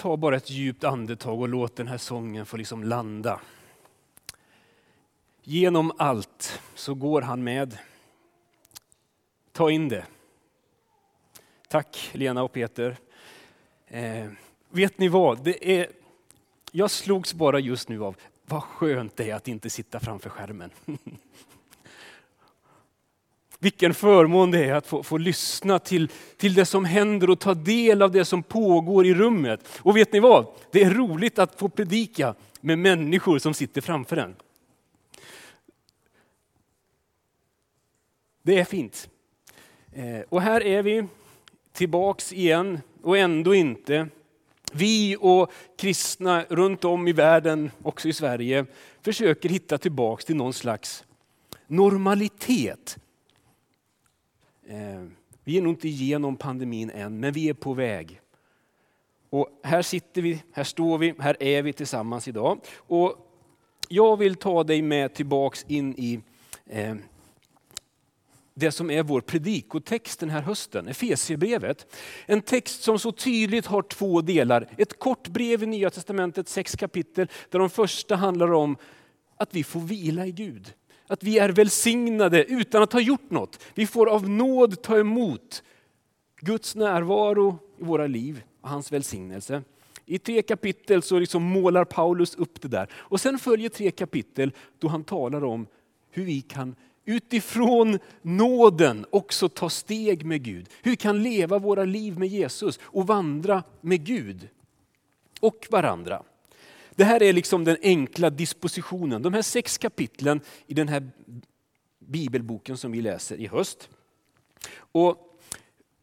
ta bara ett djupt andetag och låt den här sången få liksom landa. Genom allt så går han med. Ta in det. Tack Lena och Peter. Eh, vet ni vad? Det är, jag slogs bara just nu av vad skönt det är att inte sitta framför skärmen. Vilken förmån det är att få, få lyssna till, till det som händer och ta del av det som pågår i rummet. Och vet ni vad? Det är roligt att få predika med människor som sitter framför en. Det är fint. Eh, och här är vi tillbaks igen och ändå inte. Vi och kristna runt om i världen, också i Sverige, försöker hitta tillbaks till någon slags normalitet. Eh, vi är nog inte igenom pandemin än, men vi är på väg. Och här sitter vi, här står vi, här är vi tillsammans idag. Och jag vill ta dig med tillbaks in i eh, det som är vår predikotext den här hösten, Efesierbrevet. En text som så tydligt har två delar. Ett kort brev i Nya Testamentet, sex kapitel, där de första handlar om att vi får vila i Gud. Att vi är välsignade utan att ha gjort något. Vi får av nåd ta emot Guds närvaro i våra liv och hans välsignelse. I tre kapitel så liksom målar Paulus upp det där. Och sen följer tre kapitel då han talar om hur vi kan utifrån nåden också ta steg med Gud. Hur vi kan leva våra liv med Jesus och vandra med Gud och varandra. Det här är liksom den enkla dispositionen. De här sex kapitlen i den här bibelboken som vi läser i höst. Och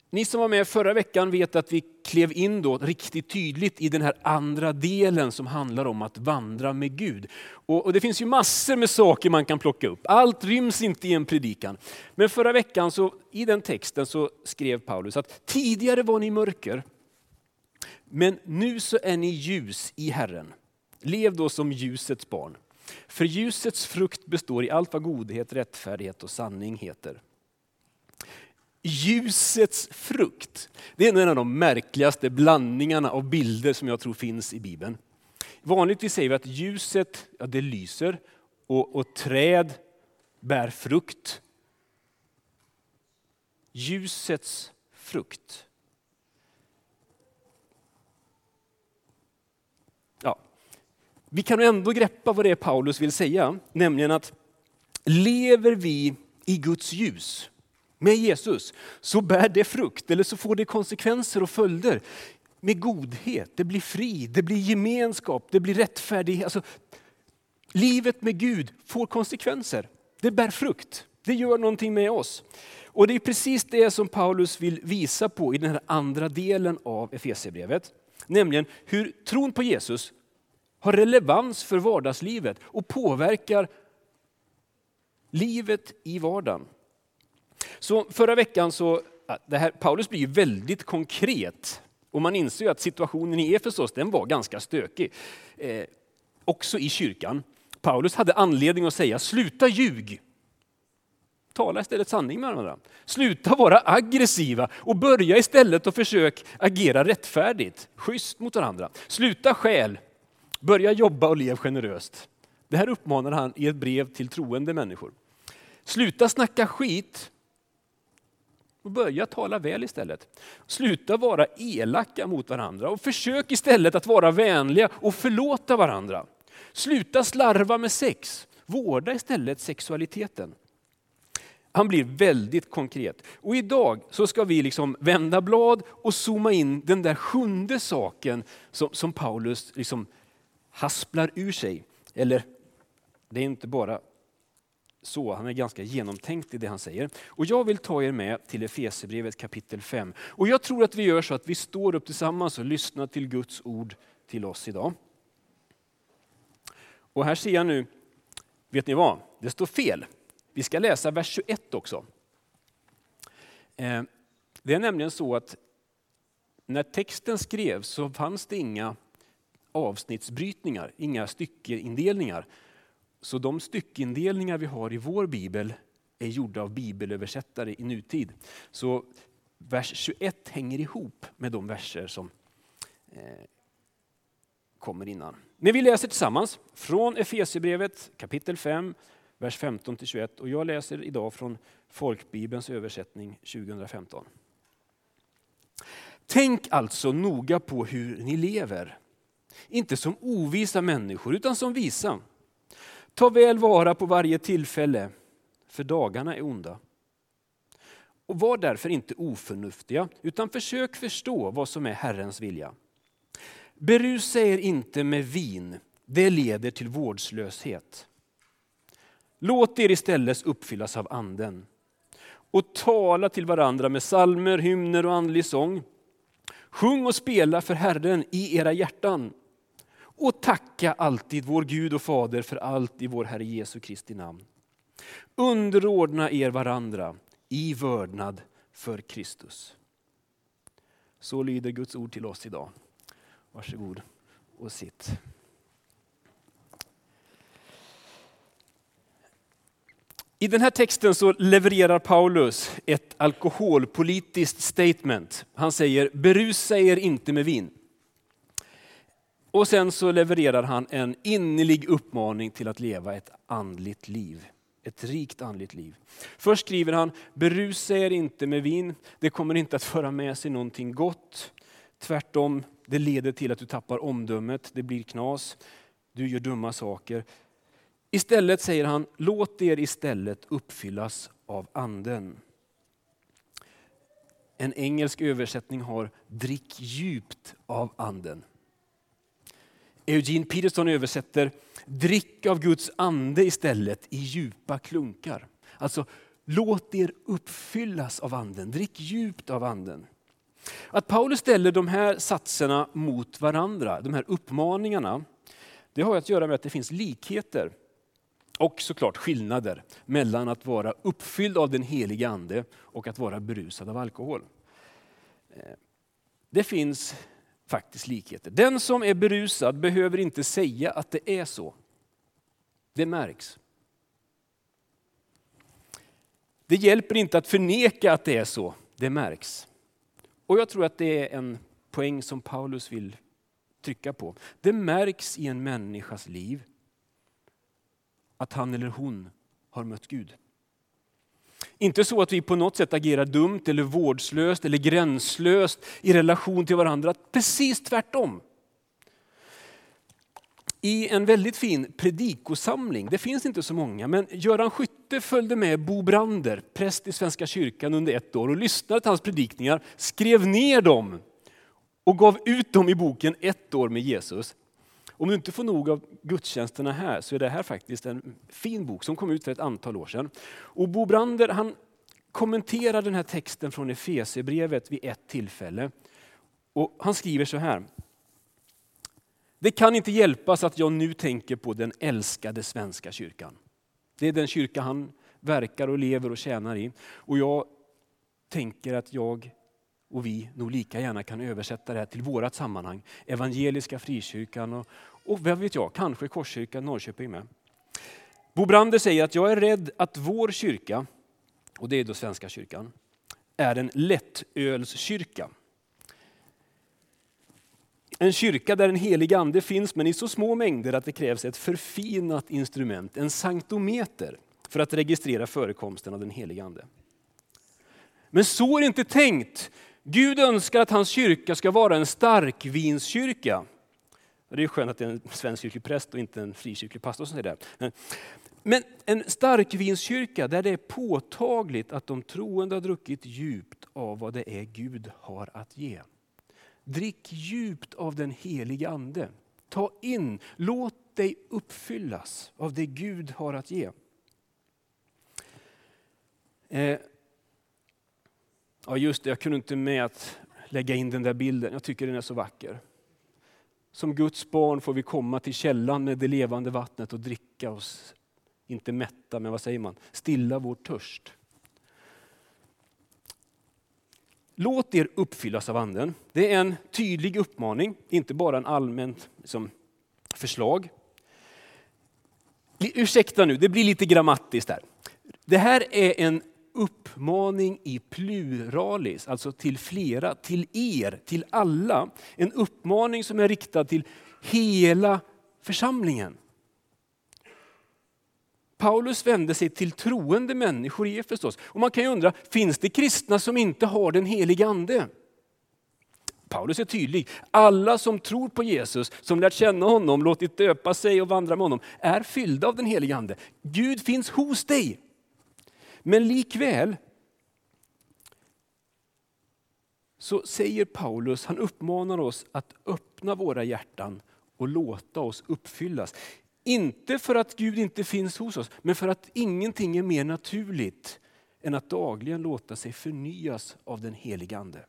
ni som var med förra veckan vet att vi klev in då riktigt tydligt i den här andra delen som handlar om att vandra med Gud. Och, och, Det finns ju massor med saker man kan plocka upp. Allt ryms inte i en predikan. Men förra veckan så, i den texten så skrev Paulus att tidigare var ni mörker, men nu så är ni ljus i Herren. Lev då som ljusets barn. För ljusets frukt består i allt vad godhet, rättfärdighet och sanning heter ljusets frukt. Det är en av de märkligaste blandningarna av bilder som jag tror finns i Bibeln. Vanligtvis säger vi att ljuset ja, det lyser och, och träd bär frukt. Ljusets frukt. Ja. Vi kan ändå greppa vad det är Paulus vill säga, nämligen att lever vi i Guds ljus, med Jesus så bär det frukt eller så får det konsekvenser och följder. Med godhet, det blir frid, det blir gemenskap, det blir rättfärdighet. Alltså, livet med Gud får konsekvenser. Det bär frukt, det gör någonting med oss. Och det är precis det som Paulus vill visa på i den här andra delen av Efesierbrevet. Nämligen hur tron på Jesus har relevans för vardagslivet och påverkar livet i vardagen. Så förra veckan så, det här, Paulus blir väldigt konkret. Och man inser ju att situationen i Efesos den var ganska stökig. Eh, också i kyrkan. Paulus hade anledning att säga, sluta ljug. Tala istället sanning med varandra. Sluta vara aggressiva och börja istället att försöka agera rättfärdigt, schysst mot varandra. Sluta skäl, börja jobba och lev generöst. Det här uppmanar han i ett brev till troende människor. Sluta snacka skit och börja tala väl istället. Sluta vara elaka mot varandra och försök istället att vara vänliga och förlåta varandra. Sluta slarva med sex. Vårda istället sexualiteten. Han blir väldigt konkret. Och idag så ska vi liksom vända blad och zooma in den där sjunde saken som, som Paulus liksom hasplar ur sig. Eller det är inte bara så. Han är ganska genomtänkt i det han säger. Och jag vill ta er med till Efesierbrevet kapitel 5. Och jag tror att vi gör så att vi står upp tillsammans och lyssnar till Guds ord till oss idag. Och här ser jag nu, vet ni vad? Det står fel. Vi ska läsa vers 21 också. Eh, det är nämligen så att när texten skrevs så fanns det inga avsnittsbrytningar, inga styckeindelningar. Så de styckindelningar vi har i vår bibel är gjorda av bibelöversättare i nutid. Så vers 21 hänger ihop med de verser som eh, kommer innan. Men vi läser tillsammans från Efesierbrevet kapitel 5, vers 15-21 och jag läser idag från Folkbibelns översättning 2015. Tänk alltså noga på hur ni lever. Inte som ovisa människor utan som visa. Ta väl vara på varje tillfälle, för dagarna är onda. Och var därför inte oförnuftiga, utan försök förstå vad som är Herrens vilja. Berusa er inte med vin, det leder till vårdslöshet. Låt er istället uppfyllas av anden och tala till varandra med salmer, hymner och andlig sång. Sjung och spela för Herren i era hjärtan och tacka alltid vår Gud och Fader för allt i vår Herre Jesu Kristi namn. Underordna er varandra i vördnad för Kristus. Så lyder Guds ord till oss idag. Varsågod och sitt. I den här texten så levererar Paulus ett alkoholpolitiskt statement. Han säger berusa er inte med vin. Och sen så levererar han en innerlig uppmaning till att leva ett andligt liv. Ett rikt andligt liv. Först skriver han, berusa er inte med vin, det kommer inte att föra med sig någonting gott. Tvärtom, det leder till att du tappar omdömet, det blir knas, du gör dumma saker. Istället säger han, låt er istället uppfyllas av anden. En engelsk översättning har drick djupt av anden. Eugene Peterson översätter drick av Guds ande istället i djupa klunkar. Alltså låt er uppfyllas av anden, drick djupt av anden. Att Paulus ställer de här satserna mot varandra, de här uppmaningarna, det har att göra med att det finns likheter och såklart skillnader mellan att vara uppfylld av den heliga ande och att vara berusad av alkohol. Eh, det finns faktiskt likheter. Den som är berusad behöver inte säga att det är så. Det märks. Det hjälper inte att förneka att det är så. Det märks. Och jag tror att det är en poäng som Paulus vill trycka på. Det märks i en människas liv att han eller hon har mött Gud. Inte så att vi på något sätt agerar dumt eller vårdslöst eller gränslöst i relation till varandra. Precis tvärtom. I en väldigt fin predikosamling, det finns inte så många, men Göran Skytte följde med Bo Brander, präst i Svenska kyrkan under ett år och lyssnade till hans predikningar, skrev ner dem och gav ut dem i boken Ett år med Jesus. Om du inte får nog av gudstjänsterna här så är det här faktiskt en fin bok som kom ut för ett antal år sedan. Och Bo Brander han kommenterar den här texten från Efesierbrevet vid ett tillfälle. Och han skriver så här. Det kan inte hjälpas att jag nu tänker på den älskade svenska kyrkan. Det är den kyrka han verkar och lever och tjänar i. Och jag tänker att jag och vi nog lika gärna kan översätta det här till vårat sammanhang. Evangeliska frikyrkan och, och vad vet jag, kanske Korskyrkan Norrköping med. Bo Brander säger att jag är rädd att vår kyrka, och det är då Svenska kyrkan, är en lättölskyrka. En kyrka där en helig ande finns men i så små mängder att det krävs ett förfinat instrument, en sanktometer, för att registrera förekomsten av den helige ande. Men så är det inte tänkt Gud önskar att hans kyrka ska vara en starkvinskyrka. Det är skönt att det är en svensk kyrkopräst och inte en frikyrklig pastor som säger det. Men en starkvinskyrka där det är påtagligt att de troende har druckit djupt av vad det är Gud har att ge. Drick djupt av den helige ande. Ta in, låt dig uppfyllas av det Gud har att ge. Eh, Ja just det, jag kunde inte med att lägga in den där bilden. Jag tycker den är så vacker. Som Guds barn får vi komma till källan med det levande vattnet och dricka oss, inte mätta, men vad säger man, stilla vår törst. Låt er uppfyllas av anden. Det är en tydlig uppmaning, inte bara en allmänt liksom, förslag. Ursäkta nu, det blir lite grammatiskt här. Det här är en uppmaning i pluralis, alltså till flera, till er, till alla. En uppmaning som är riktad till hela församlingen. Paulus vände sig till troende människor i Efesos. Och man kan ju undra, finns det kristna som inte har den helige ande? Paulus är tydlig. Alla som tror på Jesus, som lärt känna honom, låtit döpa sig och vandra med honom, är fyllda av den helige Ande. Gud finns hos dig. Men likväl så säger Paulus, han uppmanar oss att öppna våra hjärtan och låta oss uppfyllas. Inte för att Gud inte finns hos oss, men för att ingenting är mer naturligt än att dagligen låta sig förnyas av den helige Ande.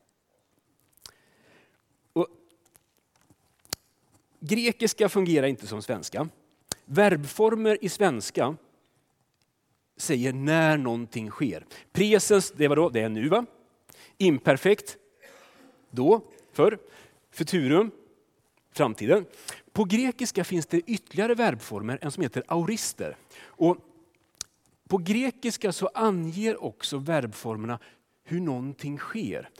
Och grekiska fungerar inte som svenska. Verbformer i svenska säger när någonting sker. Presens, det, var då, det är nu va? Imperfekt, då, förr. Futurum, framtiden. På grekiska finns det ytterligare verbformer, en som heter aurister. Och på grekiska så anger också verbformerna hur någonting sker.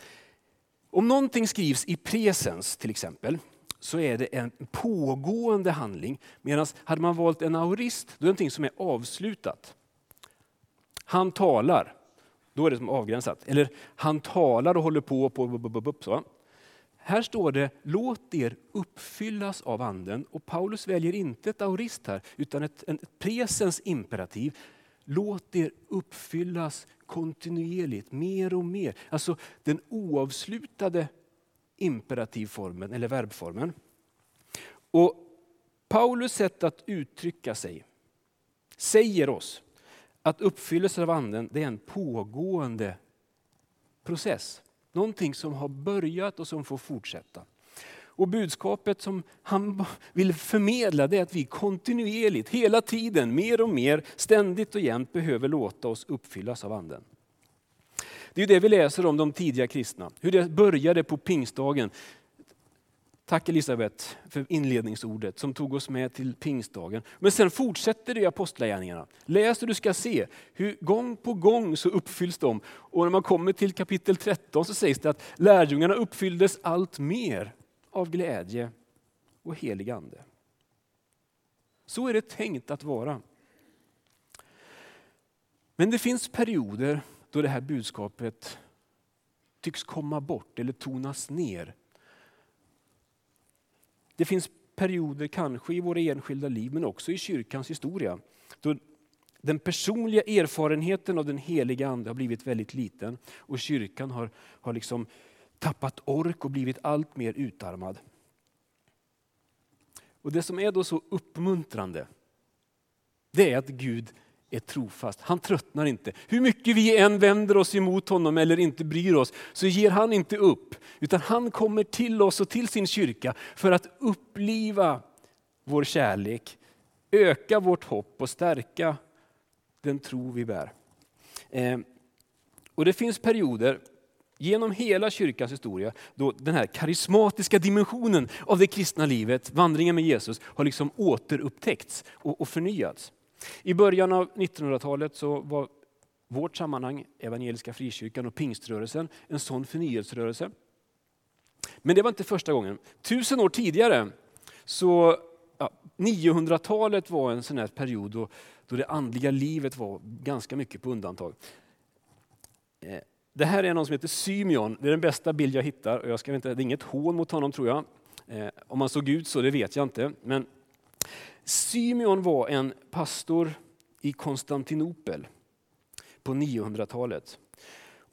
Om någonting skrivs i presens till exempel, så är det en pågående handling. Medan hade man valt en aurist, då är det någonting som är avslutat. Han talar, då är det som avgränsat. Eller han talar och håller på. på så. Här står det, låt er uppfyllas av anden. Och Paulus väljer inte ett aurist här, utan ett, ett presens imperativ. Låt er uppfyllas kontinuerligt, mer och mer. Alltså den oavslutade imperativformen eller verbformen. Och Paulus sätt att uttrycka sig säger oss att uppfyllelsen av anden det är en pågående process. Någonting som har börjat och som får fortsätta. Och budskapet som han vill förmedla det är att vi kontinuerligt, hela tiden, mer och mer, ständigt och jämt behöver låta oss uppfyllas av anden. Det är det vi läser om de tidiga kristna, hur det började på pingstdagen. Tack Elisabeth för inledningsordet som tog oss med till pingstdagen. Men sen fortsätter det i Apostlagärningarna. Läs och du ska se hur gång på gång så uppfylls de. Och när man kommer till kapitel 13 så sägs det att lärjungarna uppfylldes allt mer av glädje och helig ande. Så är det tänkt att vara. Men det finns perioder då det här budskapet tycks komma bort eller tonas ner det finns perioder, kanske i våra enskilda liv, men också i kyrkans historia, då den personliga erfarenheten av den heliga Ande har blivit väldigt liten och kyrkan har, har liksom tappat ork och blivit allt mer utarmad. Och Det som är då så uppmuntrande, det är att Gud är trofast. Han tröttnar inte. Hur mycket vi än vänder oss emot honom eller inte bryr oss, så ger han inte upp. Utan han kommer till oss och till sin kyrka för att uppliva vår kärlek, öka vårt hopp och stärka den tro vi bär. Eh, och Det finns perioder genom hela kyrkans historia då den här karismatiska dimensionen av det kristna livet, vandringen med Jesus, har liksom återupptäckts och förnyats. I början av 1900-talet så var vårt sammanhang, Evangeliska Frikyrkan och pingströrelsen, en sån förnyelserörelse. Men det var inte första gången. Tusen år tidigare, så ja, 900-talet var en sån här period då, då det andliga livet var ganska mycket på undantag. Eh, det här är någon som heter Symeon. Det är den bästa bild jag hittar. Och jag ska inte, det är inget hån mot honom tror jag. Eh, om han såg ut så, det vet jag inte. Men Symeon var en pastor i Konstantinopel på 900-talet.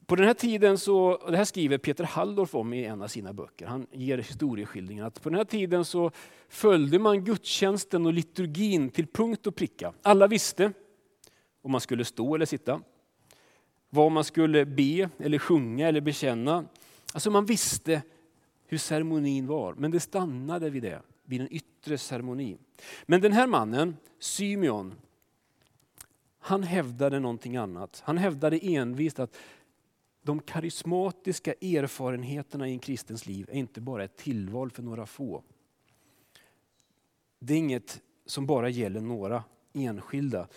På den här tiden, så, det här skriver Peter Halldorf om i en av sina böcker, han ger historieskildringen att på den här tiden så följde man gudstjänsten och liturgin till punkt och pricka. Alla visste om man skulle stå eller sitta, vad man skulle be eller sjunga eller bekänna. Alltså man visste hur ceremonin var, men det stannade vid det vid en yttre ceremoni. Men den här mannen, Symeon, han hävdade någonting annat. Han hävdade envist att de karismatiska erfarenheterna i en kristens liv är inte bara ett tillval för några få. Det är inget som bara gäller några enskilda.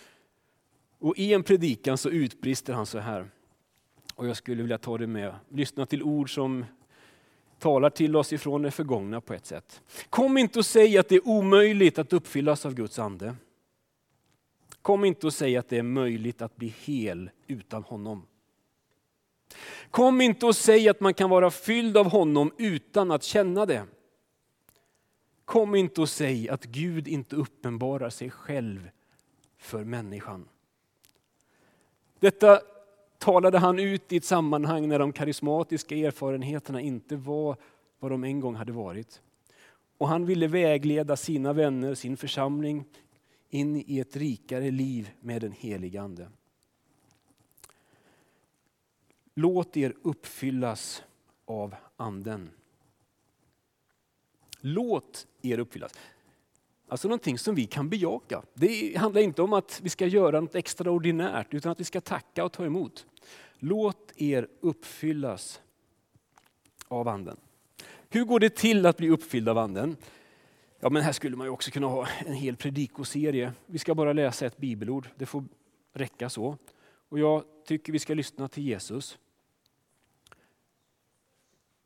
Och I en predikan så utbrister han så här. Och Jag skulle vilja ta det med. Lyssna till ord som talar till oss ifrån det förgångna på ett sätt. Kom inte och säg att det är omöjligt att uppfyllas av Guds ande. Kom inte och säg att det är möjligt att bli hel utan honom. Kom inte och säg att man kan vara fylld av honom utan att känna det. Kom inte och säg att Gud inte uppenbarar sig själv för människan. Detta talade han ut i ett sammanhang när de karismatiska erfarenheterna inte var vad de en gång hade varit. Och han ville vägleda sina vänner, sin församling, in i ett rikare liv med den helige Ande. Låt er uppfyllas av Anden. Låt er uppfyllas. Alltså någonting som vi kan bejaka. Det handlar inte om att vi ska göra något extraordinärt utan att vi ska tacka och ta emot. Låt er uppfyllas av Anden. Hur går det till att bli uppfylld av Anden? Ja, men här skulle man ju också kunna ha en hel predikoserie. Vi ska bara läsa ett bibelord, det får räcka så. Och jag tycker vi ska lyssna till Jesus.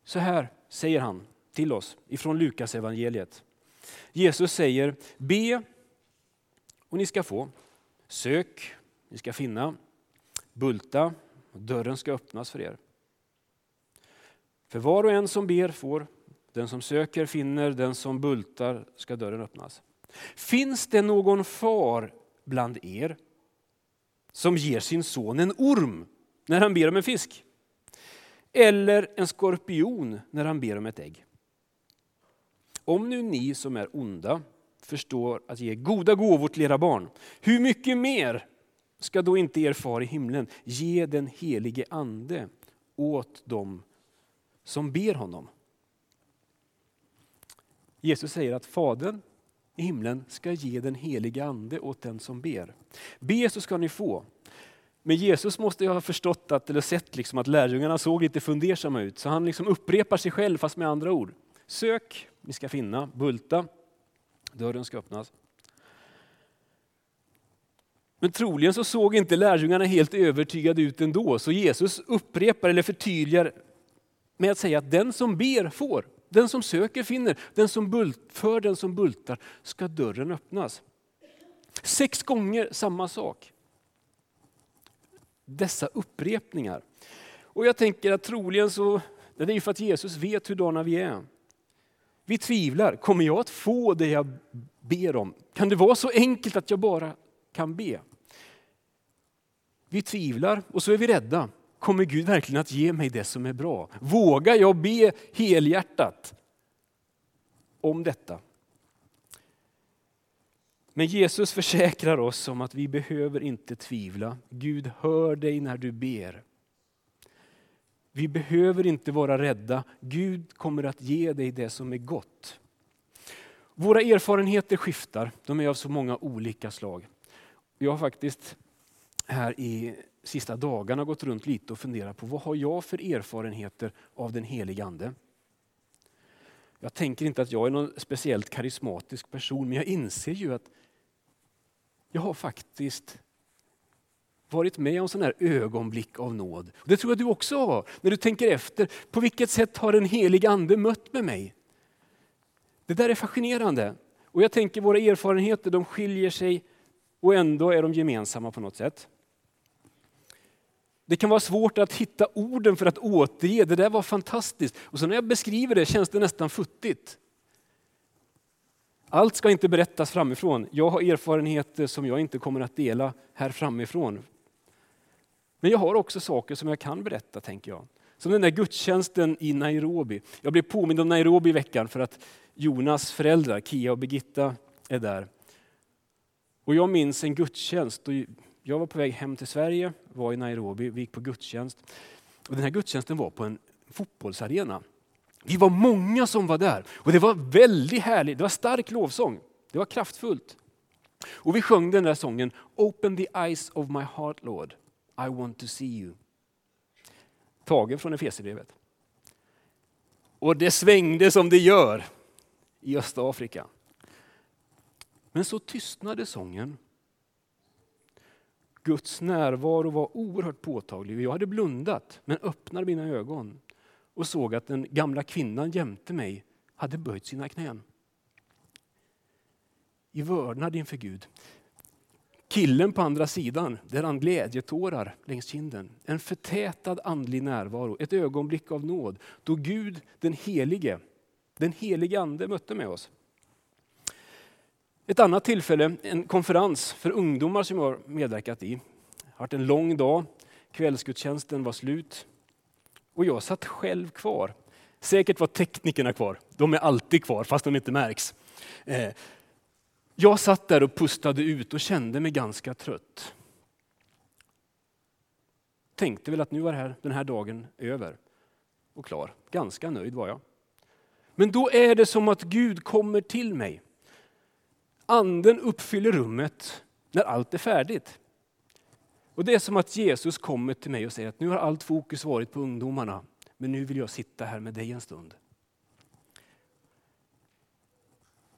Så här säger han till oss ifrån Lukas evangeliet. Jesus säger, be och ni ska få. Sök, ni ska finna. Bulta och dörren ska öppnas för er. För var och en som ber får, den som söker finner, den som bultar ska dörren öppnas. Finns det någon far bland er som ger sin son en orm när han ber om en fisk? Eller en skorpion när han ber om ett ägg? Om nu ni som är onda förstår att ge goda gåvor till era barn, hur mycket mer ska då inte er far i himlen ge den helige ande åt dem som ber honom? Jesus säger att Fadern i himlen ska ge den helige ande åt den som ber. Be så ska ni få. Men Jesus måste ju ha förstått att, eller sett liksom att lärjungarna såg lite fundersamma ut, så han liksom upprepar sig själv fast med andra ord. Sök, ni ska finna. Bulta, dörren ska öppnas. Men troligen så såg inte lärjungarna helt övertygade ut ändå, så Jesus upprepar eller förtydligar med att säga att den som ber får. Den som söker finner, den som bult, för den som bultar ska dörren öppnas. Sex gånger samma sak. Dessa upprepningar. Och jag tänker att troligen så, det är ju för att Jesus vet hurdana vi är. Vi tvivlar, kommer jag att få det jag ber om? Kan det vara så enkelt att jag bara kan be? Vi tvivlar och så är vi rädda. Kommer Gud verkligen att ge mig det som är bra? Vågar jag be helhjärtat om detta? Men Jesus försäkrar oss om att vi behöver inte tvivla. Gud hör dig när du ber. Vi behöver inte vara rädda. Gud kommer att ge dig det som är gott. Våra erfarenheter skiftar. De är av så många olika slag. Jag har faktiskt här i sista dagarna gått runt lite och funderat på vad har jag för erfarenheter av den helige Ande? Jag tänker inte att jag är någon speciellt karismatisk person, men jag inser ju att jag har faktiskt varit med om sådana här ögonblick av nåd. Det tror jag du också har, när du tänker efter. På vilket sätt har den helige Ande mött med mig? Det där är fascinerande. Och jag tänker våra erfarenheter de skiljer sig och ändå är de gemensamma på något sätt. Det kan vara svårt att hitta orden för att återge, det där var fantastiskt. Och så när jag beskriver det känns det nästan futtigt. Allt ska inte berättas framifrån. Jag har erfarenheter som jag inte kommer att dela här framifrån. Men jag har också saker som jag kan berätta, tänker jag. Som den där gudstjänsten i Nairobi. Jag blev påmind om Nairobi i veckan för att Jonas föräldrar, Kia och Birgitta, är där. Och jag minns en gudstjänst. Och jag var på väg hem till Sverige, var i Nairobi, vi gick på gudstjänst. Och den här gudstjänsten var på en fotbollsarena. Vi var många som var där och det var väldigt härligt. Det var stark lovsång. Det var kraftfullt. Och vi sjöng den där sången Open the eyes of my heart Lord. I want to see you. Tagen från Efesierbrevet. Och det svängde som det gör i Östafrika. Men så tystnade sången. Guds närvaro var oerhört påtaglig. Jag hade blundat men öppnade mina ögon och såg att den gamla kvinnan jämte mig hade böjt sina knän. I vördnad inför Gud. Killen på andra sidan, där han glädjetårar längs kinden. En förtätad andlig närvaro, ett ögonblick av nåd. Då Gud den helige, den helige ande mötte med oss. Ett annat tillfälle, en konferens för ungdomar som jag har medverkat i. Det har varit en lång dag, kvällsgudstjänsten var slut. Och jag satt själv kvar. Säkert var teknikerna kvar, de är alltid kvar fast de inte märks. Eh, jag satt där och pustade ut och kände mig ganska trött. Tänkte väl att nu var här, den här dagen över och klar. Ganska nöjd var jag. Men då är det som att Gud kommer till mig. Anden uppfyller rummet när allt är färdigt. Och Det är som att Jesus kommer till mig och säger att nu har allt fokus varit på ungdomarna, men nu vill jag sitta här med dig en stund.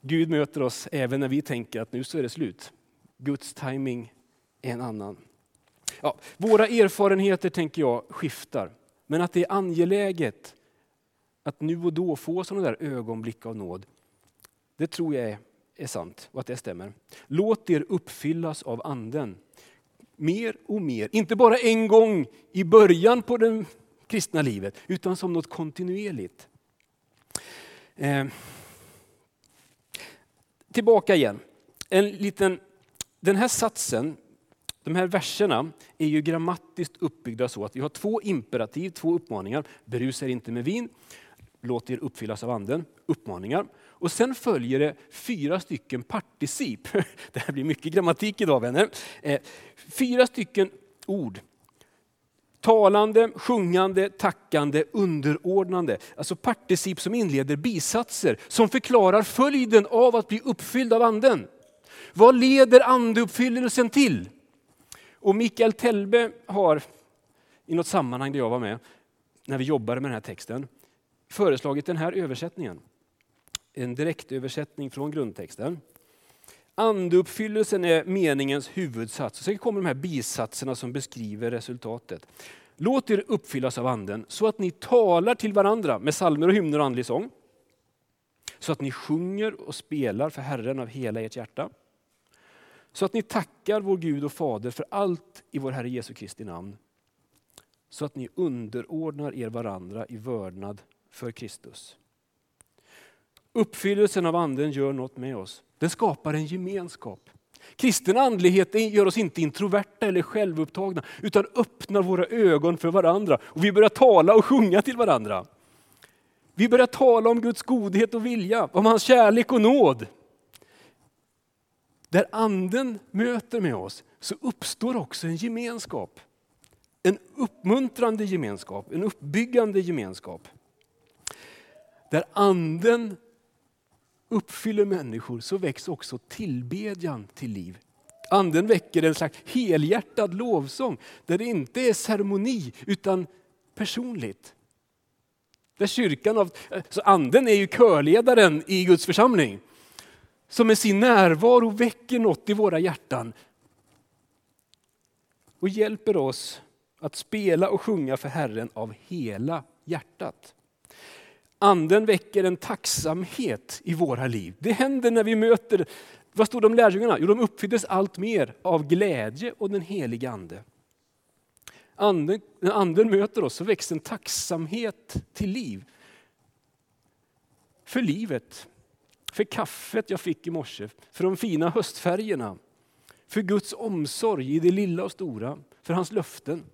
Gud möter oss även när vi tänker att nu så är det slut. Guds timing är en annan. Ja, våra erfarenheter tänker jag skiftar, men att det är angeläget att nu och då få sådana där ögonblick av nåd, det tror jag är, är sant och att det stämmer. Låt er uppfyllas av anden. Mer och mer, inte bara en gång i början på det kristna livet, utan som något kontinuerligt. Eh tillbaka igen. En liten, den här satsen, de här verserna är ju grammatiskt uppbyggda så att vi har två imperativ, två uppmaningar. Berusa er inte med vin, låt er uppfyllas av anden, uppmaningar. Och sen följer det fyra stycken particip. Det här blir mycket grammatik idag vänner. Eh, fyra stycken ord Talande, sjungande, tackande, underordnande. Alltså particip som inleder bisatser som förklarar följden av att bli uppfylld av anden. Vad leder andeuppfyllelsen till? Och Mikael Telbe har i något sammanhang där jag var med, när vi jobbade med den här texten, föreslagit den här översättningen. En direktöversättning från grundtexten. Andeuppfyllelsen är meningens huvudsats. Sen kommer de här bisatserna som beskriver resultatet. Låt er uppfyllas av anden så att ni talar till varandra med salmer och hymner och andlig sång. Så att ni sjunger och spelar för Herren av hela ert hjärta. Så att ni tackar vår Gud och Fader för allt i vår Herre Jesu Kristi namn. Så att ni underordnar er varandra i vördnad för Kristus. Uppfyllelsen av anden gör något med oss. Den skapar en gemenskap. Kristen andlighet gör oss inte introverta eller självupptagna, utan öppnar våra ögon för varandra. Och vi börjar tala och sjunga till varandra. Vi börjar tala om Guds godhet och vilja, om hans kärlek och nåd. Där anden möter med oss så uppstår också en gemenskap. En uppmuntrande gemenskap, en uppbyggande gemenskap. Där anden uppfyller människor så väcks också tillbedjan till liv. Anden väcker en slags helhjärtad lovsång där det inte är ceremoni utan personligt. Där kyrkan av, så anden är ju körledaren i Guds församling. Som med sin närvaro väcker något i våra hjärtan. Och hjälper oss att spela och sjunga för Herren av hela hjärtat. Anden väcker en tacksamhet i våra liv. Det händer när vi möter, vad stod de lärjungarna? Jo, de uppfylldes allt mer av glädje och den heliga Ande. Anden, när anden möter oss så väcks en tacksamhet till liv. För livet, för kaffet jag fick i morse, för de fina höstfärgerna, för Guds omsorg i det lilla och stora, för hans löften.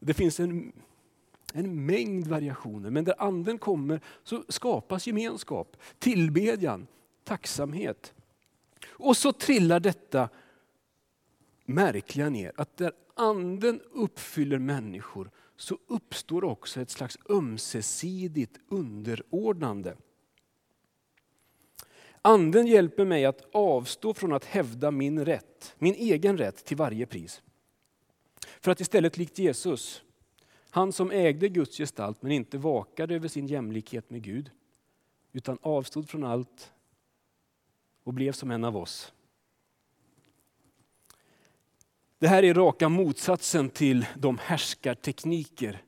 Det finns en en mängd variationer, men där anden kommer så skapas gemenskap, tillbedjan, tacksamhet. Och så trillar detta märkliga ner, att där anden uppfyller människor så uppstår också ett slags ömsesidigt underordnande. Anden hjälper mig att avstå från att hävda min rätt, min egen rätt till varje pris. För att istället likt Jesus han som ägde Guds gestalt men inte vakade över sin jämlikhet med Gud, utan avstod från allt och blev som en av oss. Det här är raka motsatsen till de härskartekniker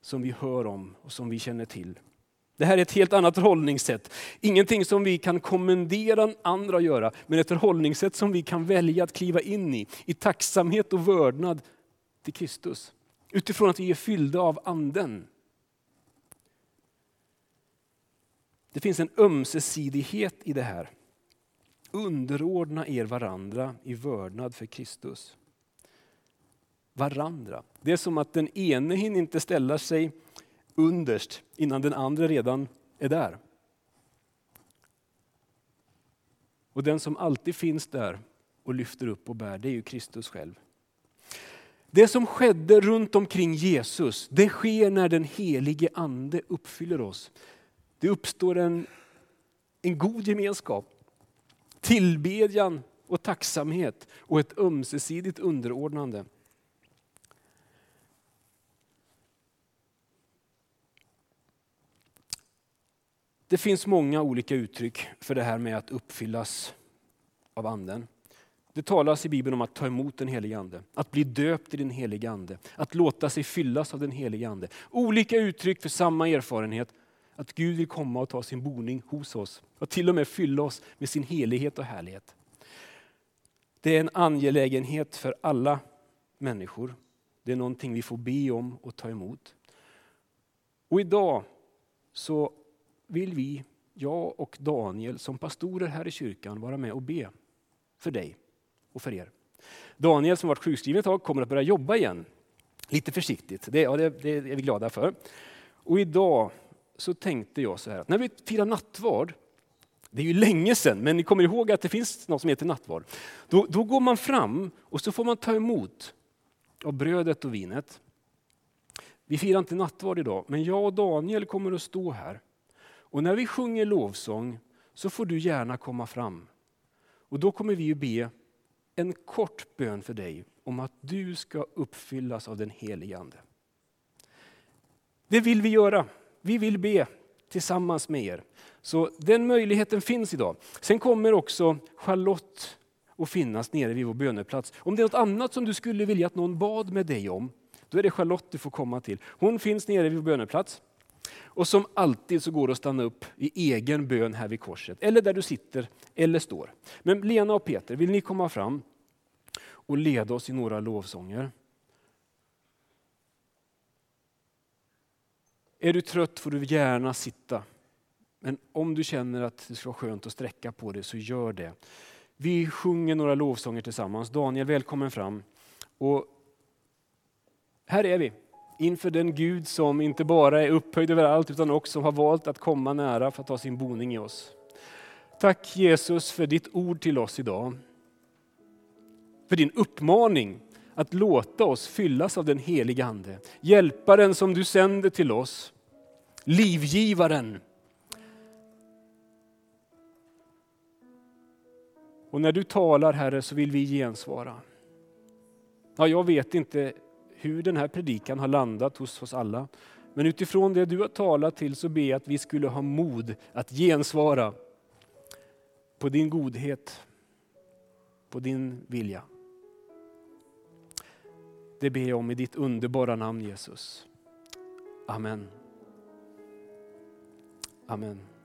som vi hör om och som vi känner till. Det här är ett helt annat förhållningssätt. Ingenting som vi kan kommendera andra att göra, men ett förhållningssätt som vi kan välja att kliva in i, i tacksamhet och vördnad till Kristus. Utifrån att vi är fyllda av anden. Det finns en ömsesidighet i det här. Underordna er varandra i vördnad för Kristus. Varandra. Det är som att den ene hinner inte ställa sig underst innan den andra redan är där. Och den som alltid finns där och lyfter upp och bär, det är ju Kristus själv. Det som skedde runt omkring Jesus, det sker när den helige ande uppfyller oss. Det uppstår en, en god gemenskap, tillbedjan och tacksamhet och ett ömsesidigt underordnande. Det finns många olika uttryck för det här med att uppfyllas av anden. Det talas i Bibeln om att ta emot den helige Ande, att bli döpt i den helige Ande, att låta sig fyllas av den helige Ande. Olika uttryck för samma erfarenhet, att Gud vill komma och ta sin boning hos oss och till och med fylla oss med sin helighet och härlighet. Det är en angelägenhet för alla människor. Det är någonting vi får be om och ta emot. Och idag så vill vi, jag och Daniel som pastorer här i kyrkan vara med och be för dig och för er. Daniel som varit sjukskriven ett tag kommer att börja jobba igen. Lite försiktigt, det, ja, det, det är vi glada för. Och idag så tänkte jag så här, när vi firar nattvard, det är ju länge sedan, men ni kommer ihåg att det finns något som heter nattvard. Då, då går man fram och så får man ta emot av brödet och vinet. Vi firar inte nattvard idag, men jag och Daniel kommer att stå här. Och när vi sjunger lovsång så får du gärna komma fram. Och då kommer vi ju be en kort bön för dig om att du ska uppfyllas av den helige Ande. Det vill vi göra. Vi vill be tillsammans med er. Så den möjligheten finns idag. Sen kommer också Charlotte att finnas nere vid vår böneplats. Om det är något annat som du skulle vilja att någon bad med dig om, då är det Charlotte du får komma till. Hon finns nere vid vår böneplats. Och som alltid så går det att stanna upp i egen bön här vid korset, eller där du sitter eller står. Men Lena och Peter, vill ni komma fram och leda oss i några lovsånger? Är du trött får du gärna sitta. Men om du känner att det ska vara skönt att sträcka på dig så gör det. Vi sjunger några lovsånger tillsammans. Daniel, välkommen fram. Och här är vi inför den Gud som inte bara är upphöjd över allt utan också har valt att komma nära för att ta sin boning i oss. Tack Jesus för ditt ord till oss idag. För din uppmaning att låta oss fyllas av den heliga Ande. Hjälparen som du sänder till oss. Livgivaren. Och när du talar Herre så vill vi gensvara. Ja, jag vet inte hur den här predikan har landat hos oss alla. Men utifrån det du har talat till så ber jag att vi skulle ha mod att gensvara på din godhet, på din vilja. Det ber jag om i ditt underbara namn Jesus. Amen. Amen.